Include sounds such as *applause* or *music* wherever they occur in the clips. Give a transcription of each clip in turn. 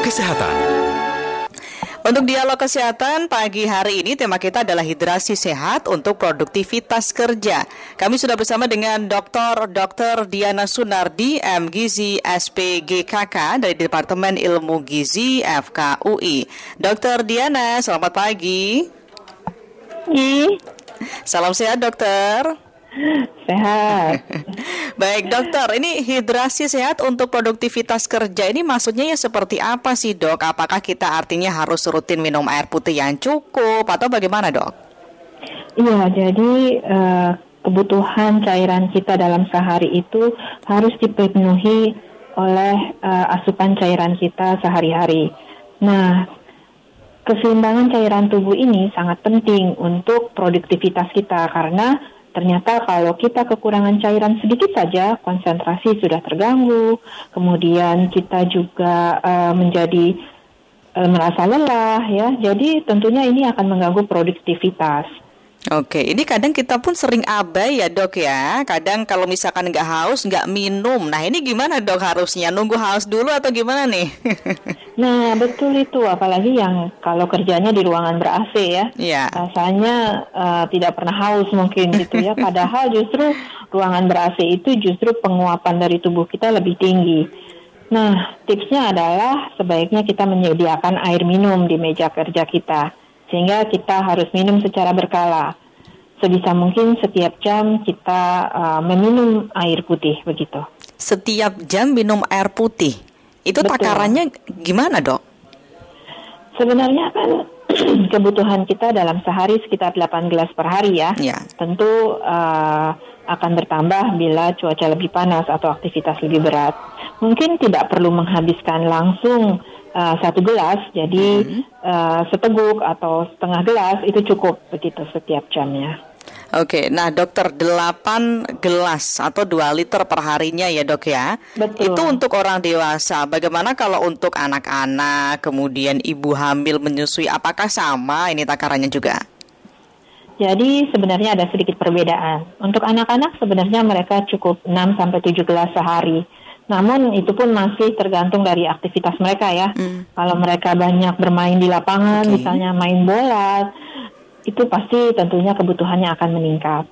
Kesehatan. Untuk dialog kesehatan pagi hari ini tema kita adalah hidrasi sehat untuk produktivitas kerja. Kami sudah bersama dengan Dr. Dr. Diana Sunardi, M. Gizi SPGKK dari Departemen Ilmu Gizi FKUI. Dr. Diana, selamat pagi. Pagi. Salam sehat, dokter. Sehat. *laughs* Baik dokter, ini hidrasi sehat untuk produktivitas kerja ini maksudnya ya seperti apa sih dok? Apakah kita artinya harus rutin minum air putih yang cukup atau bagaimana dok? Iya, jadi uh, kebutuhan cairan kita dalam sehari itu harus dipenuhi oleh uh, asupan cairan kita sehari-hari. Nah, keseimbangan cairan tubuh ini sangat penting untuk produktivitas kita karena Ternyata kalau kita kekurangan cairan sedikit saja, konsentrasi sudah terganggu, kemudian kita juga uh, menjadi uh, merasa lelah ya. Jadi tentunya ini akan mengganggu produktivitas. Oke, ini kadang kita pun sering abai ya dok ya. Kadang kalau misalkan nggak haus, nggak minum. Nah ini gimana dok harusnya? Nunggu haus dulu atau gimana nih? *laughs* nah betul itu, apalagi yang kalau kerjanya di ruangan ber AC ya. Iya. Rasanya uh, tidak pernah haus mungkin gitu ya. *laughs* Padahal justru ruangan ber AC itu justru penguapan dari tubuh kita lebih tinggi. Nah tipsnya adalah sebaiknya kita menyediakan air minum di meja kerja kita sehingga kita harus minum secara berkala. Sebisa mungkin setiap jam kita uh, meminum air putih begitu. Setiap jam minum air putih. Itu Betul. takarannya gimana, Dok? Sebenarnya kan *clears throat* kebutuhan kita dalam sehari sekitar 8 gelas per hari ya. ya. Tentu uh, akan bertambah bila cuaca lebih panas atau aktivitas lebih berat. Mungkin tidak perlu menghabiskan langsung uh, satu gelas, jadi hmm. uh, seteguk atau setengah gelas itu cukup begitu setiap jamnya. Oke, nah dokter 8 gelas atau 2 liter per harinya ya dok ya. Betul. Itu untuk orang dewasa. Bagaimana kalau untuk anak-anak, kemudian ibu hamil menyusui, apakah sama ini takarannya juga? Jadi sebenarnya ada sedikit perbedaan. Untuk anak-anak sebenarnya mereka cukup 6 sampai 7 gelas sehari. Namun itu pun masih tergantung dari aktivitas mereka ya. Hmm. Kalau mereka banyak bermain di lapangan, okay. misalnya main bola, itu pasti tentunya kebutuhannya akan meningkat.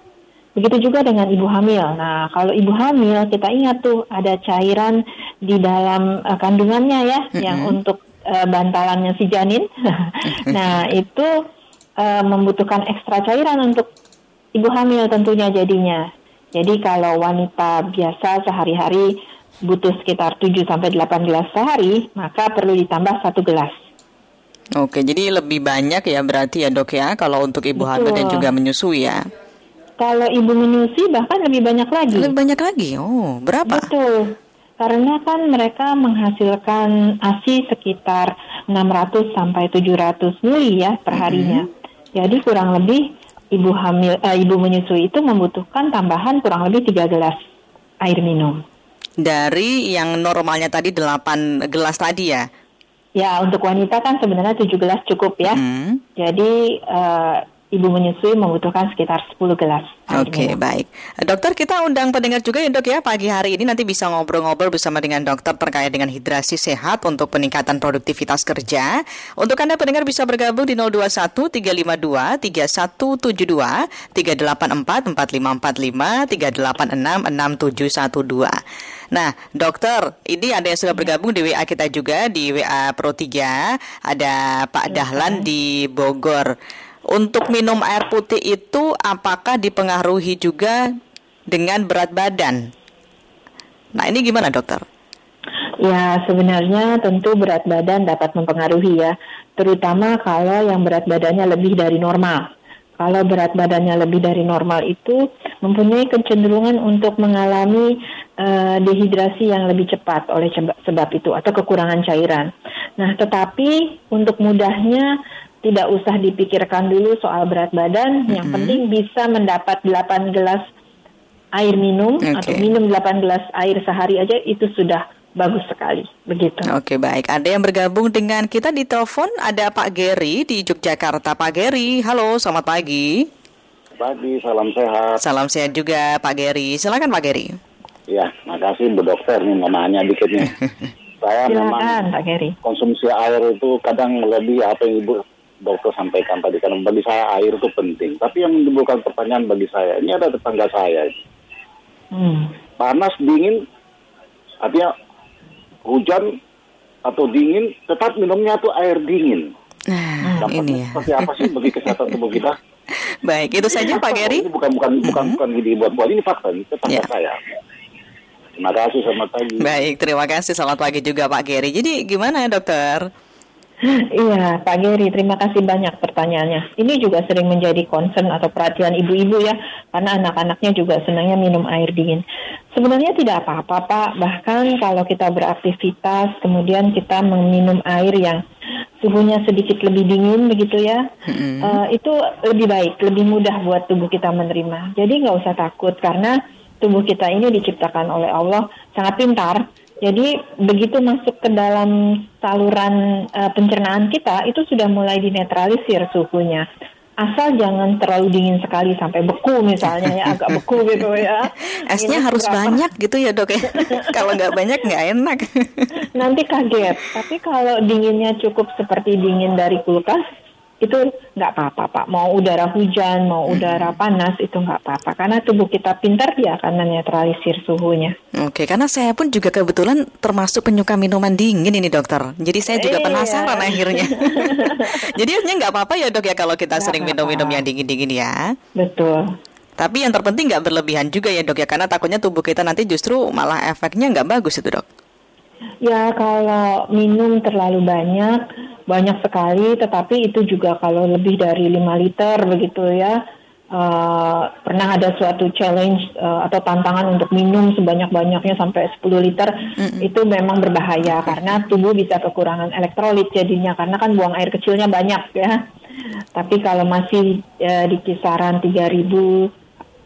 Begitu juga dengan ibu hamil. Nah, kalau ibu hamil kita ingat tuh ada cairan di dalam uh, kandungannya ya, -hmm. yang untuk uh, bantalannya si janin. *laughs* nah, itu uh, membutuhkan ekstra cairan untuk ibu hamil tentunya jadinya. Jadi kalau wanita biasa sehari-hari butuh sekitar 7 sampai 8 gelas sehari, maka perlu ditambah satu gelas. Oke, jadi lebih banyak ya berarti ya dok ya kalau untuk ibu hamil dan juga menyusui ya. Kalau ibu menyusui bahkan lebih banyak lagi. Lebih banyak lagi. Oh, berapa? Betul. Karena kan mereka menghasilkan ASI sekitar 600 sampai 700 mili ya per harinya. Mm -hmm. Jadi kurang lebih ibu hamil uh, ibu menyusui itu membutuhkan tambahan kurang lebih 3 gelas air minum dari yang normalnya tadi 8 gelas tadi ya? Ya, untuk wanita kan sebenarnya 7 gelas cukup ya. Hmm. Jadi uh, ibu menyusui membutuhkan sekitar 10 gelas. Oke, okay, baik. Dokter, kita undang pendengar juga ya dok ya pagi hari ini nanti bisa ngobrol-ngobrol bersama dengan dokter terkait dengan hidrasi sehat untuk peningkatan produktivitas kerja. Untuk Anda pendengar bisa bergabung di 021 352 3172 384 4545 386 6712. Nah, dokter, ini ada yang sudah bergabung di WA kita juga di WA Pro 3. Ada Pak Dahlan di Bogor. Untuk minum air putih itu apakah dipengaruhi juga dengan berat badan? Nah, ini gimana, dokter? Ya, sebenarnya tentu berat badan dapat mempengaruhi ya, terutama kalau yang berat badannya lebih dari normal. Kalau berat badannya lebih dari normal itu mempunyai kecenderungan untuk mengalami uh, dehidrasi yang lebih cepat oleh sebab itu atau kekurangan cairan. Nah, tetapi untuk mudahnya tidak usah dipikirkan dulu soal berat badan, mm-hmm. yang penting bisa mendapat 8 gelas air minum okay. atau minum 8 gelas air sehari aja itu sudah bagus sekali. Begitu. Oke, okay, baik. Ada yang bergabung dengan kita di telepon, ada Pak Geri di Yogyakarta. Pak Geri, halo, selamat pagi. Pagi, salam sehat. Salam sehat juga Pak Geri. Silakan Pak Geri. Ya, makasih Bu Dokter nih namanya dikit nih. *laughs* saya Silakan, memang Pak Geri. konsumsi air itu kadang lebih apa yang ibu dokter sampaikan tadi karena bagi saya air itu penting. Tapi yang menimbulkan pertanyaan bagi saya ini ada tetangga saya Hmm. panas dingin artinya hujan atau dingin tetap minumnya tuh air dingin. Nah, Dampaknya ini ya. seperti apa sih bagi kesehatan tubuh kita? *laughs* Baik, itu saja Pak Geri. Ini bukan bukan bukan bukan ide buat-buat ini fakta ini tetangga Ya. saya. Terima kasih selamat pagi. Baik, terima kasih. Selamat pagi juga Pak Geri. Jadi gimana ya dokter? Iya, Pak Geri, terima kasih banyak pertanyaannya. Ini juga sering menjadi concern atau perhatian ibu-ibu ya, karena anak-anaknya juga senangnya minum air dingin. Sebenarnya tidak apa-apa, Pak. Bahkan kalau kita beraktivitas, kemudian kita meminum air yang suhunya sedikit lebih dingin begitu ya, Mm-mm. eh, itu lebih baik, lebih mudah buat tubuh kita menerima. Jadi nggak usah takut karena tubuh kita ini diciptakan oleh Allah sangat pintar. Jadi begitu masuk ke dalam saluran eh, pencernaan kita itu sudah mulai dinetralisir suhunya. Asal jangan terlalu dingin sekali sampai beku misalnya ya agak beku *laughs* gitu ya. Esnya Minus harus berapa? banyak gitu ya dok ya. *laughs* Kalau nggak banyak nggak enak. Nanti kaget. Tapi kalau dinginnya cukup seperti dingin dari kulkas itu nggak apa-apa pak. Mau udara hujan, mau udara panas itu nggak apa-apa. Karena tubuh kita pintar dia akan menetralisir suhunya. Oke, karena saya pun juga kebetulan termasuk penyuka minuman dingin ini dokter. Jadi saya juga Iya. penasaran akhirnya. *laughs* Jadi artinya nggak apa-apa ya dok ya kalau kita Nggak sering minum-minum yang dingin-dingin ya. Betul. Tapi yang terpenting nggak berlebihan juga ya dok ya, karena takutnya tubuh kita nanti justru malah efeknya nggak bagus itu dok. Ya kalau minum terlalu banyak, banyak sekali, tetapi itu juga kalau lebih dari 5 liter begitu ya. eh, pernah ada suatu challenge eh, atau tantangan untuk minum sebanyak-banyaknya sampai 10 liter itu memang berbahaya karena tubuh bisa kekurangan elektrolit jadinya karena kan buang air kecilnya banyak ya. Tapi kalau masih eh, di kisaran 3000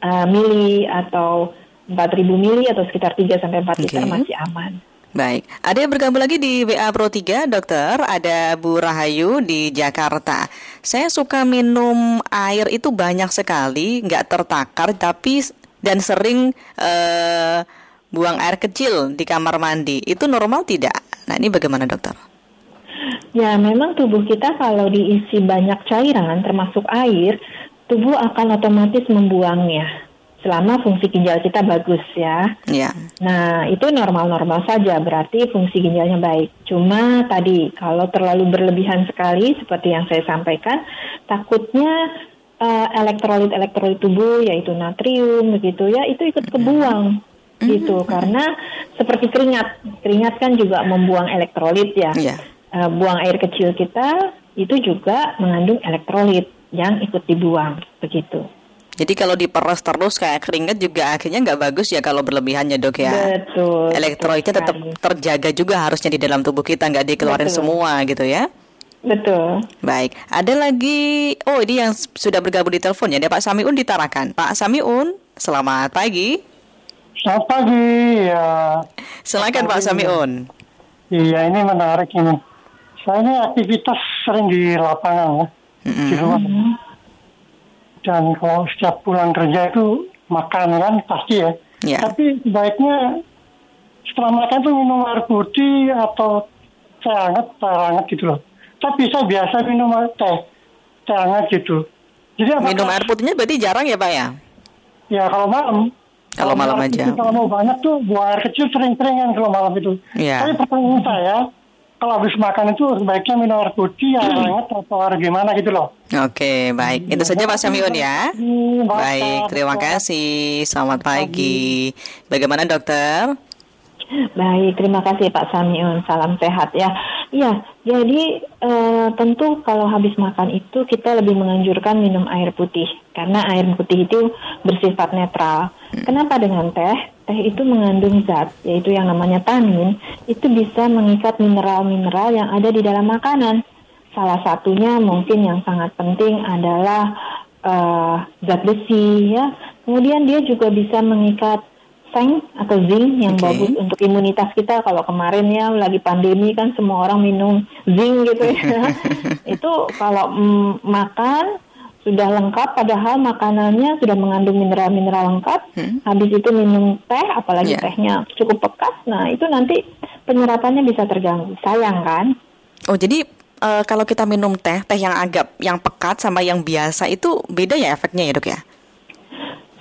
eh, mili atau 4000 mili atau sekitar 3 sampai 4 liter Oke. masih aman. Baik, ada yang bergabung lagi di WA Pro 3, dokter. Ada Bu Rahayu di Jakarta. Saya suka minum air itu banyak sekali, nggak tertakar, tapi dan sering eh, buang air kecil di kamar mandi. Itu normal tidak? Nah, ini bagaimana dokter? Ya, memang tubuh kita kalau diisi banyak cairan, termasuk air, tubuh akan otomatis membuangnya. Selama fungsi ginjal kita bagus ya. Ya, Nah, itu normal-normal saja, berarti fungsi ginjalnya baik. Cuma tadi, kalau terlalu berlebihan sekali, seperti yang saya sampaikan, takutnya eh, elektrolit-elektrolit tubuh, yaitu natrium, begitu ya, itu ikut kebuang. Gitu, karena seperti keringat, keringat kan juga membuang elektrolit ya. Iya. Eh, buang air kecil kita itu juga mengandung elektrolit yang ikut dibuang, begitu. Jadi kalau diperas terus kayak keringat juga akhirnya nggak bagus ya kalau berlebihannya dok ya. Betul. Elektrolitnya tetap terjaga juga harusnya di dalam tubuh kita nggak dikeluarin Betul. semua gitu ya. Betul. Baik, ada lagi. Oh, ini yang sudah bergabung di teleponnya. Ada Pak Samiun di Tarakan. Pak Samiun, selamat pagi. Selamat pagi, ya. Silakan Pak Samiun. Iya, ini menarik ini. Saya ini aktivitas sering di lapangan ya, di rumah. Dan kalau setiap pulang kerja itu makan kan pasti ya. Ya. Tapi sebaiknya setelah makan tuh minum air putih atau teh hangat, teh hangat gitu loh. Tapi saya biasa minum teh, teh hangat gitu. Jadi apakah- Minum air putihnya berarti jarang ya Pak ya? Ya kalau malam. Kalau malam air aja. Kalau mau banyak tuh buang air kecil sering-sering kan kalau malam itu. Iya. Tapi pertanyaan saya, kalau habis makan itu sebaiknya minum air putih, air hangat atau air gimana gitu loh. Oke, baik. Itu saja Pak Samiun ya. Hmm, Baik, terima kasih. Selamat pagi. Bagaimana dokter? Baik, terima kasih Pak Samiun. Salam sehat ya. Iya, jadi eh, tentu kalau habis makan itu kita lebih menganjurkan minum air putih karena air putih itu bersifat netral. Kenapa dengan teh? Teh itu mengandung zat yaitu yang namanya tanin, itu bisa mengikat mineral-mineral yang ada di dalam makanan. Salah satunya mungkin yang sangat penting adalah eh, zat besi ya. Kemudian dia juga bisa mengikat seng atau zinc yang Oke. bagus untuk imunitas kita. Kalau kemarin ya lagi pandemi kan semua orang minum zinc gitu ya. *laughs* itu kalau mm, makan sudah lengkap padahal makanannya sudah mengandung mineral-mineral lengkap. Hmm. Habis itu minum teh apalagi Ya. tehnya cukup pekat. Nah, itu nanti penyerapannya bisa terganggu. Sayang kan? Oh, jadi uh, kalau kita minum teh, teh yang agak yang pekat sama yang biasa itu beda ya efeknya ya, Dok ya?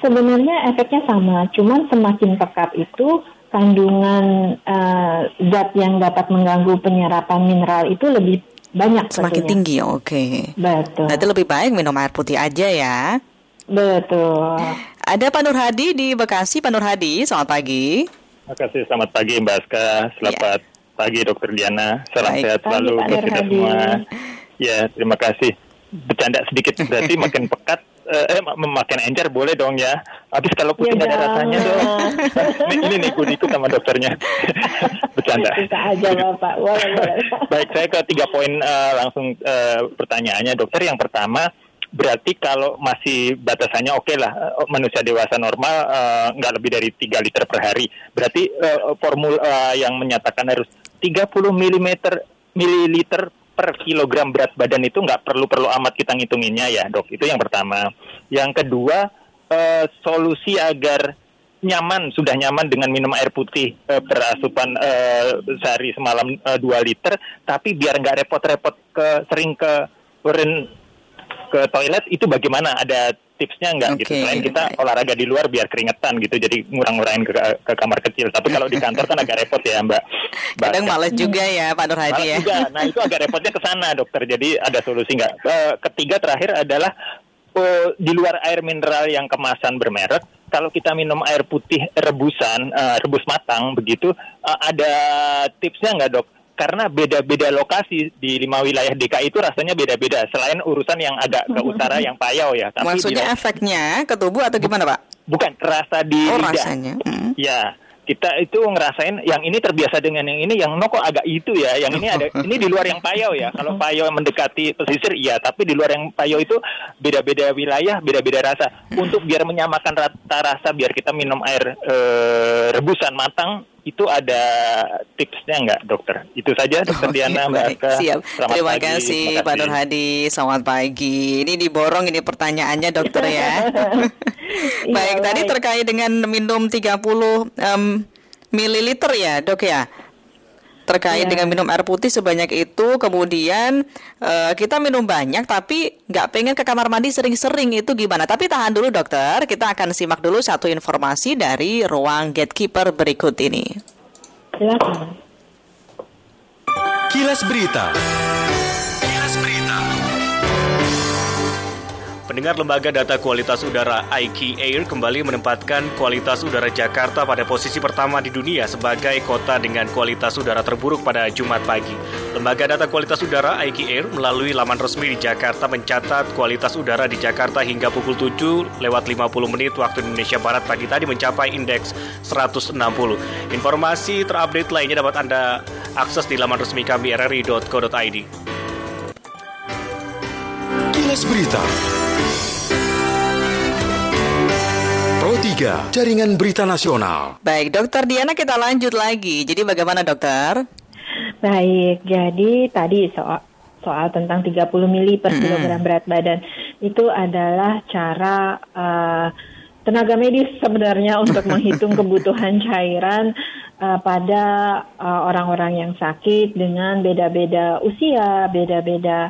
Sebenarnya efeknya sama, cuman semakin pekat itu kandungan uh, zat yang dapat mengganggu penyerapan mineral itu lebih banyak semakin tentunya. tinggi oke. Okay. betul. Berarti lebih baik minum air putih aja ya. Betul. Ada Pak Nur Hadi di Bekasi. Pak Nur Hadi selamat pagi. Terima kasih. Selamat pagi Mbak Aska. Selamat ya. pagi Dokter Diana. Salam baik. sehat selalu buat kita semua. Ya terima kasih. Bercanda sedikit berarti makin pekat eh, eh memakan encer boleh dong ya. Habis kalau putih ya, ada rasanya dong. ini, ini nih ikut sama dokternya. *laughs* Bercanda. Bisa aja Bapak. Boleh, boleh. *laughs* Baik, saya ke tiga poin uh, langsung uh, pertanyaannya dokter. Yang pertama, berarti kalau masih batasannya oke okay lah manusia dewasa normal nggak uh, lebih dari 3 liter per hari. Berarti uh, formula uh, yang menyatakan harus 30 mm mililiter per kilogram berat badan itu nggak perlu-perlu amat kita ngitunginnya ya dok. Itu yang pertama. Yang kedua, uh, solusi agar nyaman sudah nyaman dengan minum air putih uh, berasupan uh, sehari semalam uh, 2 liter, tapi biar nggak repot-repot ke sering ke ke toilet itu bagaimana? Ada tipsnya nggak okay, gitu? Selain kita olahraga di luar biar keringetan gitu, jadi ngurang-ngurangin ke, ke kamar kecil. Tapi kalau di kantor kan agak repot ya Mbak. Kadang males juga ya Pak Nurhadi ya. Juga. Nah itu agak repotnya ke sana dokter. Jadi ada solusi nggak? Uh, ketiga terakhir adalah uh, di luar air mineral yang kemasan bermerek, kalau kita minum air putih rebusan, uh, rebus matang begitu, uh, ada tipsnya nggak dok? Karena beda-beda lokasi di lima wilayah DKI itu rasanya beda-beda. Selain urusan yang agak ke utara yang payau ya. Tapi Maksudnya di, efeknya ke tubuh atau gimana Pak? Bukan rasa di oh, lidah. rasanya. Hmm. Ya kita itu ngerasain yang ini terbiasa dengan yang ini yang no kok agak itu ya yang ini ada ini di luar yang payau ya kalau payau mendekati pesisir iya tapi di luar yang payau itu beda-beda wilayah beda-beda rasa untuk biar menyamakan rata rasa biar kita minum air e, rebusan matang itu ada tipsnya nggak dokter? Itu saja dokter Oke, Diana Mbak Siap. Selamat Terima pagi. kasih Pak Nur Hadi. Selamat pagi. Ini diborong ini pertanyaannya dokter ya. *laughs* *laughs* baik, ya, tadi terkait dengan minum 30 um, mililiter ya dok ya terkait yeah. dengan minum air putih sebanyak itu kemudian uh, kita minum banyak tapi nggak pengen ke kamar mandi sering-sering itu gimana? Tapi tahan dulu dokter. Kita akan simak dulu satu informasi dari ruang gatekeeper berikut ini. Silakan. Kilas berita Pendengar Lembaga Data Kualitas Udara IQ Air kembali menempatkan kualitas udara Jakarta pada posisi pertama di dunia sebagai kota dengan kualitas udara terburuk pada Jumat pagi. Lembaga Data Kualitas Udara IQ Air melalui laman resmi di Jakarta mencatat kualitas udara di Jakarta hingga pukul 7 lewat 50 menit waktu Indonesia Barat pagi tadi mencapai indeks 160. Informasi terupdate lainnya dapat Anda akses di laman resmi kami rri.co.id. Kilas Berita 3, Jaringan Berita Nasional. Baik, Dokter Diana kita lanjut lagi. Jadi bagaimana dokter? Baik, jadi tadi soal soal tentang 30 mili per hmm. kilogram berat badan itu adalah cara uh, tenaga medis sebenarnya *laughs* untuk menghitung kebutuhan cairan uh, pada uh, orang-orang yang sakit dengan beda-beda usia, beda-beda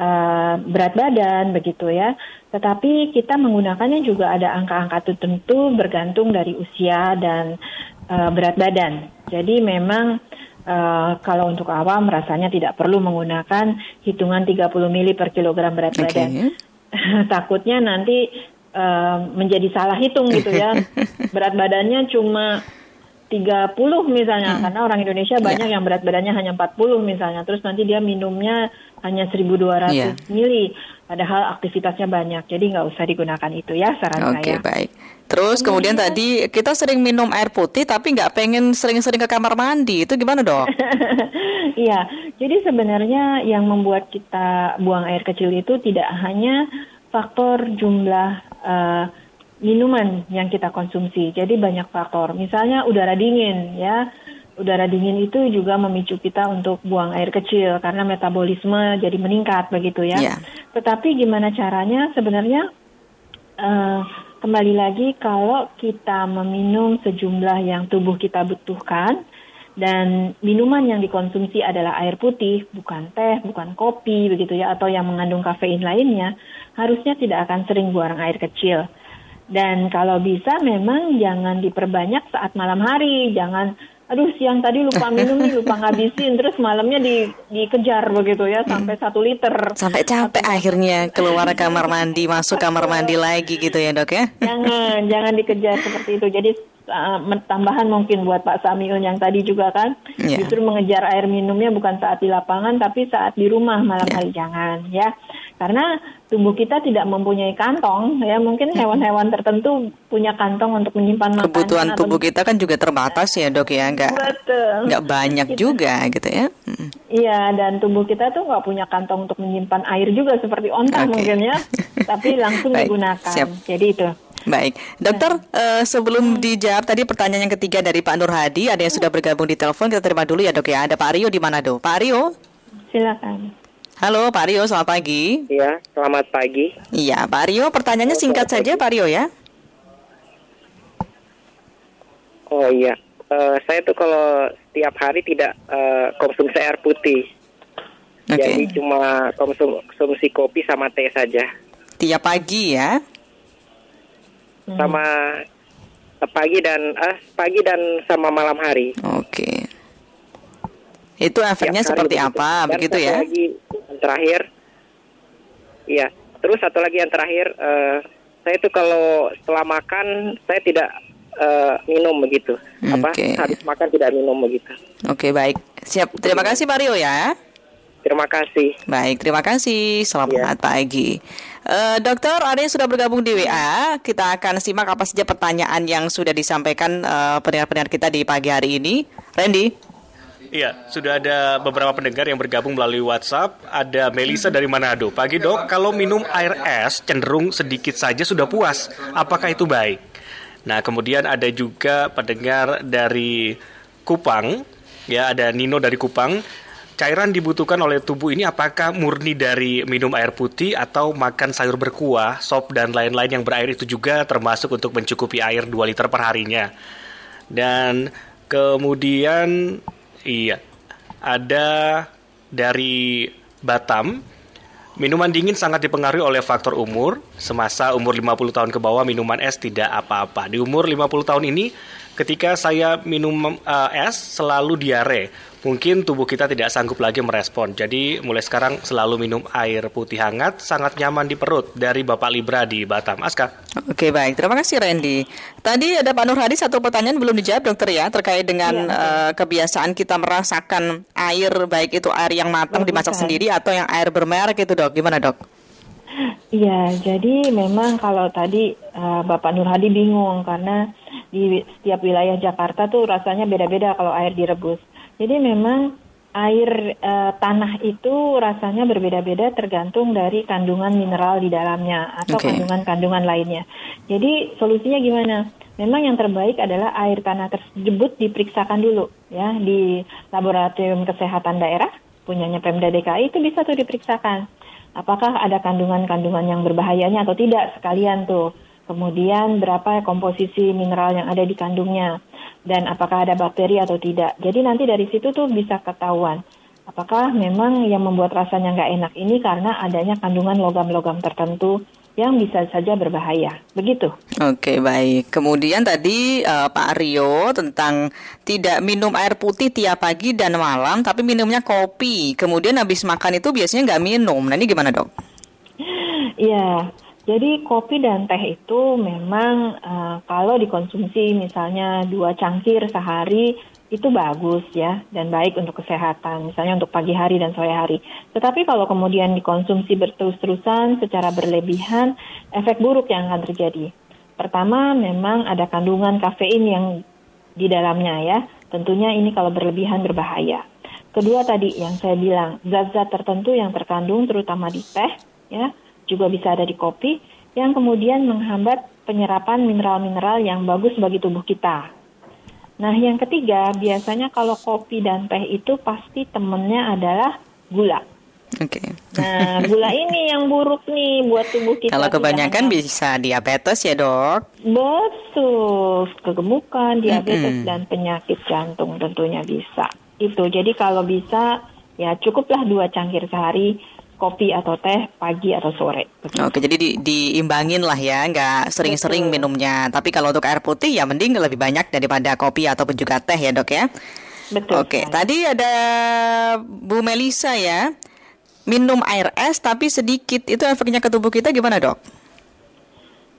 uh, berat badan begitu ya. Tetapi kita menggunakannya juga ada angka-angka tertentu bergantung dari usia dan uh, berat badan. Jadi memang uh, kalau untuk awam rasanya tidak perlu menggunakan hitungan 30 mili per kilogram berat okay. badan. *laughs* Takutnya nanti uh, menjadi salah hitung gitu ya. *laughs* berat badannya cuma 30 misalnya hmm. karena orang Indonesia iya. banyak yeah. yang berat badannya hanya 40 misalnya terus nanti dia minumnya hanya 1200 yeah. mili padahal aktivitasnya banyak jadi nggak usah digunakan itu ya saran Oke okay, baik terus kemudian hmm. tadi kita sering minum air putih tapi nggak pengen sering-sering ke kamar mandi itu gimana dok? *laughs* Iya jadi sebenarnya yang membuat kita buang air kecil itu tidak hanya faktor jumlah uh, minuman yang kita konsumsi. Jadi banyak faktor. Misalnya udara dingin ya. Udara dingin itu juga memicu kita untuk buang air kecil karena metabolisme jadi meningkat begitu ya. Yeah. Tetapi gimana caranya? Sebenarnya uh, kembali lagi kalau kita meminum sejumlah yang tubuh kita butuhkan dan minuman yang dikonsumsi adalah air putih, bukan teh, bukan kopi begitu ya atau yang mengandung kafein lainnya, harusnya tidak akan sering buang air kecil. Dan kalau bisa memang jangan diperbanyak saat malam hari, jangan aduh siang tadi lupa *laughs* minum nih lupa ngabisin. Terus malamnya di dikejar begitu ya sampai satu liter. Sampai capek akhirnya keluar kamar mandi masuk kamar mandi lagi gitu ya dok ya? Jangan jangan dikejar seperti itu. Jadi uh, tambahan mungkin buat Pak Samiun yang tadi juga kan. Yeah. justru mengejar air minumnya bukan saat di lapangan tapi saat di rumah malam yeah. hari. Jangan ya karena tubuh kita tidak mempunyai kantong ya mungkin hewan-hewan tertentu punya kantong untuk menyimpan makanan kebutuhan tubuh kita kan juga terbatas ya dok ya nggak nggak banyak kita, juga gitu ya iya dan tubuh kita tuh nggak punya kantong untuk menyimpan air juga seperti onta okay. mungkin ya *laughs* tapi langsung Baik, digunakan siap. jadi itu Baik, dokter uh, sebelum dijawab tadi pertanyaan yang ketiga dari Pak Nur Hadi, ada yang sudah bergabung di telepon kita terima dulu ya dok ya. Ada Pak Rio di mana dok? Pak Rio? Silakan. Halo Pak Rio, selamat pagi. Iya, selamat pagi. Iya, Pak Rio, pertanyaannya oh, singkat saja Pak Rio ya. Oh iya, uh, saya tuh kalau setiap hari tidak uh, konsumsi air putih. Okay. Jadi cuma konsum konsumsi kopi sama teh saja. Tiap pagi ya? Sama uh, pagi dan uh, pagi dan sama malam hari. Oke. Okay. Itu efeknya seperti begitu. apa, dan begitu ya? Lagi terakhir, iya. Terus satu lagi yang terakhir, uh, saya itu kalau setelah makan saya tidak uh, minum begitu. Okay. Apa habis makan tidak minum begitu. Oke okay, baik, siap. Terima kasih Pak Rio ya. Terima kasih. Baik, terima kasih. Selamat ya. pagi. Uh, dokter, ada yang sudah bergabung di WA. Kita akan simak apa saja pertanyaan yang sudah disampaikan uh, pendengar-pendengar kita di pagi hari ini. Randy. Iya, sudah ada beberapa pendengar yang bergabung melalui WhatsApp. Ada Melisa dari Manado. Pagi dok, kalau minum air es cenderung sedikit saja sudah puas. Apakah itu baik? Nah, kemudian ada juga pendengar dari Kupang. Ya, ada Nino dari Kupang. Cairan dibutuhkan oleh tubuh ini apakah murni dari minum air putih atau makan sayur berkuah, sop, dan lain-lain yang berair itu juga termasuk untuk mencukupi air 2 liter per harinya. Dan kemudian Iya. Ada dari Batam, minuman dingin sangat dipengaruhi oleh faktor umur. Semasa umur 50 tahun ke bawah minuman es tidak apa-apa. Di umur 50 tahun ini ketika saya minum uh, es selalu diare. Mungkin tubuh kita tidak sanggup lagi merespon. Jadi mulai sekarang selalu minum air putih hangat, sangat nyaman di perut dari Bapak Libra di Batam. Aska. Oke baik, terima kasih Randy. Tadi ada Pak Nur Hadi satu pertanyaan belum dijawab dokter ya terkait dengan ya. uh, kebiasaan kita merasakan air baik itu air yang matang dimasak sendiri atau yang air bermerek itu dok. Gimana dok? Iya, jadi memang kalau tadi uh, Bapak Nur Hadi bingung karena di setiap wilayah Jakarta tuh rasanya beda-beda kalau air direbus. Jadi memang air e, tanah itu rasanya berbeda-beda tergantung dari kandungan mineral di dalamnya atau kandungan-kandungan lainnya. Jadi solusinya gimana? Memang yang terbaik adalah air tanah tersebut diperiksakan dulu ya di laboratorium kesehatan daerah punyanya Pemda DKI itu bisa tuh diperiksakan. Apakah ada kandungan-kandungan yang berbahayanya atau tidak sekalian tuh kemudian berapa komposisi mineral yang ada di kandungnya, dan apakah ada bakteri atau tidak. Jadi nanti dari situ tuh bisa ketahuan apakah memang yang membuat rasanya nggak enak ini karena adanya kandungan logam-logam tertentu yang bisa saja berbahaya. Begitu. Oke, baik. Kemudian tadi uh, Pak Rio tentang tidak minum air putih tiap pagi dan malam, tapi minumnya kopi. Kemudian habis makan itu biasanya nggak minum. Nah, ini gimana dok? Iya. Jadi kopi dan teh itu memang uh, kalau dikonsumsi misalnya dua cangkir sehari itu bagus ya dan baik untuk kesehatan misalnya untuk pagi hari dan sore hari. Tetapi kalau kemudian dikonsumsi berterus-terusan secara berlebihan efek buruk yang akan terjadi. Pertama memang ada kandungan kafein yang di dalamnya ya. Tentunya ini kalau berlebihan berbahaya. Kedua tadi yang saya bilang zat-zat tertentu yang terkandung terutama di teh ya juga bisa ada di kopi yang kemudian menghambat penyerapan mineral-mineral yang bagus bagi tubuh kita. Nah, yang ketiga, biasanya kalau kopi dan teh itu pasti temennya adalah gula. Oke. Okay. Nah, gula ini yang buruk nih buat tubuh kita. Kalau kebanyakan bisa diabetes ya dok? Betul, kegemukan, diabetes mm -hmm. dan penyakit jantung tentunya bisa. Itu jadi kalau bisa ya cukuplah dua cangkir sehari kopi atau teh pagi atau sore. Begitu. Oke, jadi di, diimbangin lah ya, nggak sering-sering minumnya. Tapi kalau untuk air putih ya mending lebih banyak daripada kopi ataupun juga teh ya dok ya. Betul. Oke, sekali. tadi ada Bu Melisa ya, minum air es tapi sedikit itu efeknya ke tubuh kita gimana dok?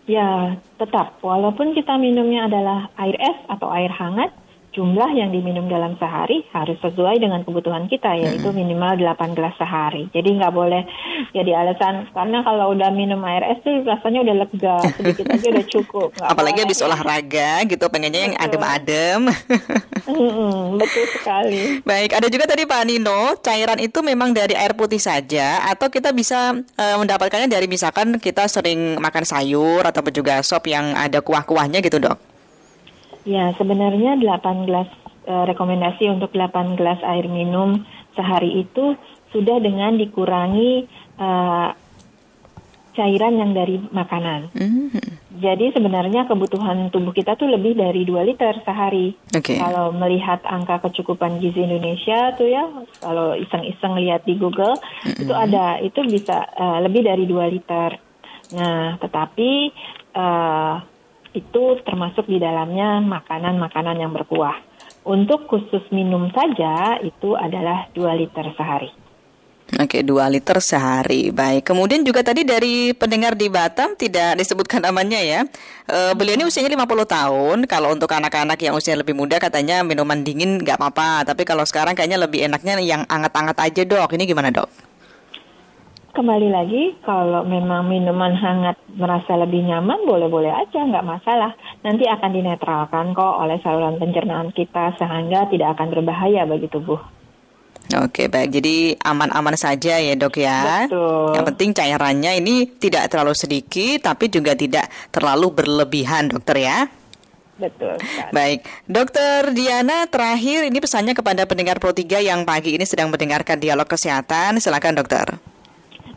Ya, tetap. Walaupun kita minumnya adalah air es atau air hangat, jumlah yang diminum dalam sehari harus sesuai dengan kebutuhan kita yaitu minimal 8 gelas sehari. Jadi nggak boleh jadi alasan karena kalau udah minum air es tuh rasanya udah lega *laughs* sedikit aja udah cukup. Gak Apalagi habis olahraga gitu pengennya yang adem-adem. betul sekali. *laughs* Baik, ada juga tadi Pak Nino, cairan itu memang dari air putih saja atau kita bisa uh, mendapatkannya dari misalkan kita sering makan sayur ataupun juga sop yang ada kuah-kuahnya gitu, Dok? Ya, sebenarnya 8 gelas e, rekomendasi untuk 8 gelas air minum sehari itu sudah dengan dikurangi e, cairan yang dari makanan. Mm-hmm. Jadi sebenarnya kebutuhan tubuh kita tuh lebih dari 2 liter sehari. Okay. Kalau melihat angka kecukupan gizi Indonesia tuh ya, kalau iseng-iseng lihat di Google mm-hmm. itu ada, itu bisa uh, lebih dari 2 liter. Nah, tetapi uh, itu termasuk di dalamnya makanan-makanan yang berkuah. Untuk khusus minum saja itu adalah 2 liter sehari. Oke, 2 liter sehari. Baik. Kemudian juga tadi dari pendengar di Batam tidak disebutkan namanya ya. E, beliau ini usianya 50 tahun. Kalau untuk anak-anak yang usia lebih muda katanya minuman dingin nggak apa-apa. Tapi kalau sekarang kayaknya lebih enaknya yang anget-anget aja dok. Ini gimana dok? Kembali lagi kalau memang minuman hangat merasa lebih nyaman boleh-boleh aja nggak masalah nanti akan dinetralkan kok oleh saluran pencernaan kita sehingga tidak akan berbahaya bagi tubuh. Oke baik jadi aman-aman saja ya dok ya. Betul. Yang penting cairannya ini tidak terlalu sedikit tapi juga tidak terlalu berlebihan dokter ya. Betul. Baik, Dokter Diana terakhir ini pesannya kepada pendengar Pro 3 yang pagi ini sedang mendengarkan dialog kesehatan. Silakan dokter.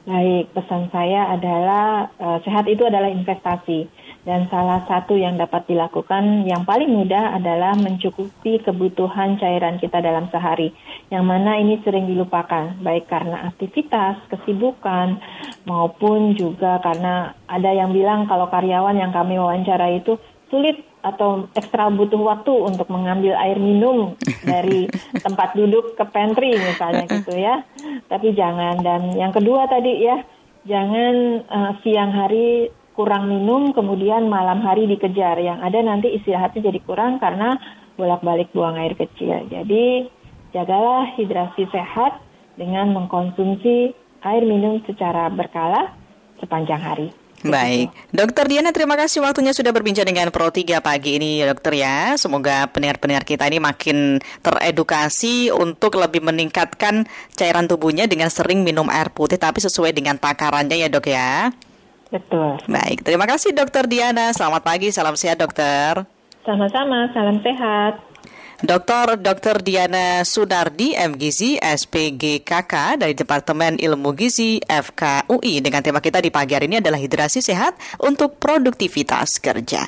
Baik, pesan saya adalah uh, sehat itu adalah investasi dan salah satu yang dapat dilakukan yang paling mudah adalah mencukupi kebutuhan cairan kita dalam sehari. Yang mana ini sering dilupakan baik karena aktivitas, kesibukan maupun juga karena ada yang bilang kalau karyawan yang kami wawancara itu sulit atau ekstra butuh waktu untuk mengambil air minum *laughs* dari tempat duduk ke pantry misalnya *laughs* gitu ya. Tapi jangan dan yang kedua tadi ya jangan uh, siang hari kurang minum kemudian malam hari dikejar yang ada nanti istirahatnya jadi kurang karena bolak-balik buang air kecil. Jadi jagalah hidrasi sehat dengan mengkonsumsi air minum secara berkala sepanjang hari. Baik, *laughs* Dokter Diana terima kasih waktunya sudah berbincang dengan Pro 3 pagi ini ya dokter ya. Semoga pendengar-pendengar kita ini makin teredukasi untuk lebih meningkatkan cairan tubuhnya dengan sering minum air putih tapi sesuai dengan takarannya ya dok ya. Betul. Baik, terima kasih Dokter Diana. Selamat pagi, salam sehat dokter. Sama-sama, salam sehat. Dr. Dr. Diana Sunardi, MGizi, SPGKK dari Departemen Ilmu Gizi FKUI dengan tema kita di pagi hari ini adalah hidrasi sehat untuk produktivitas kerja.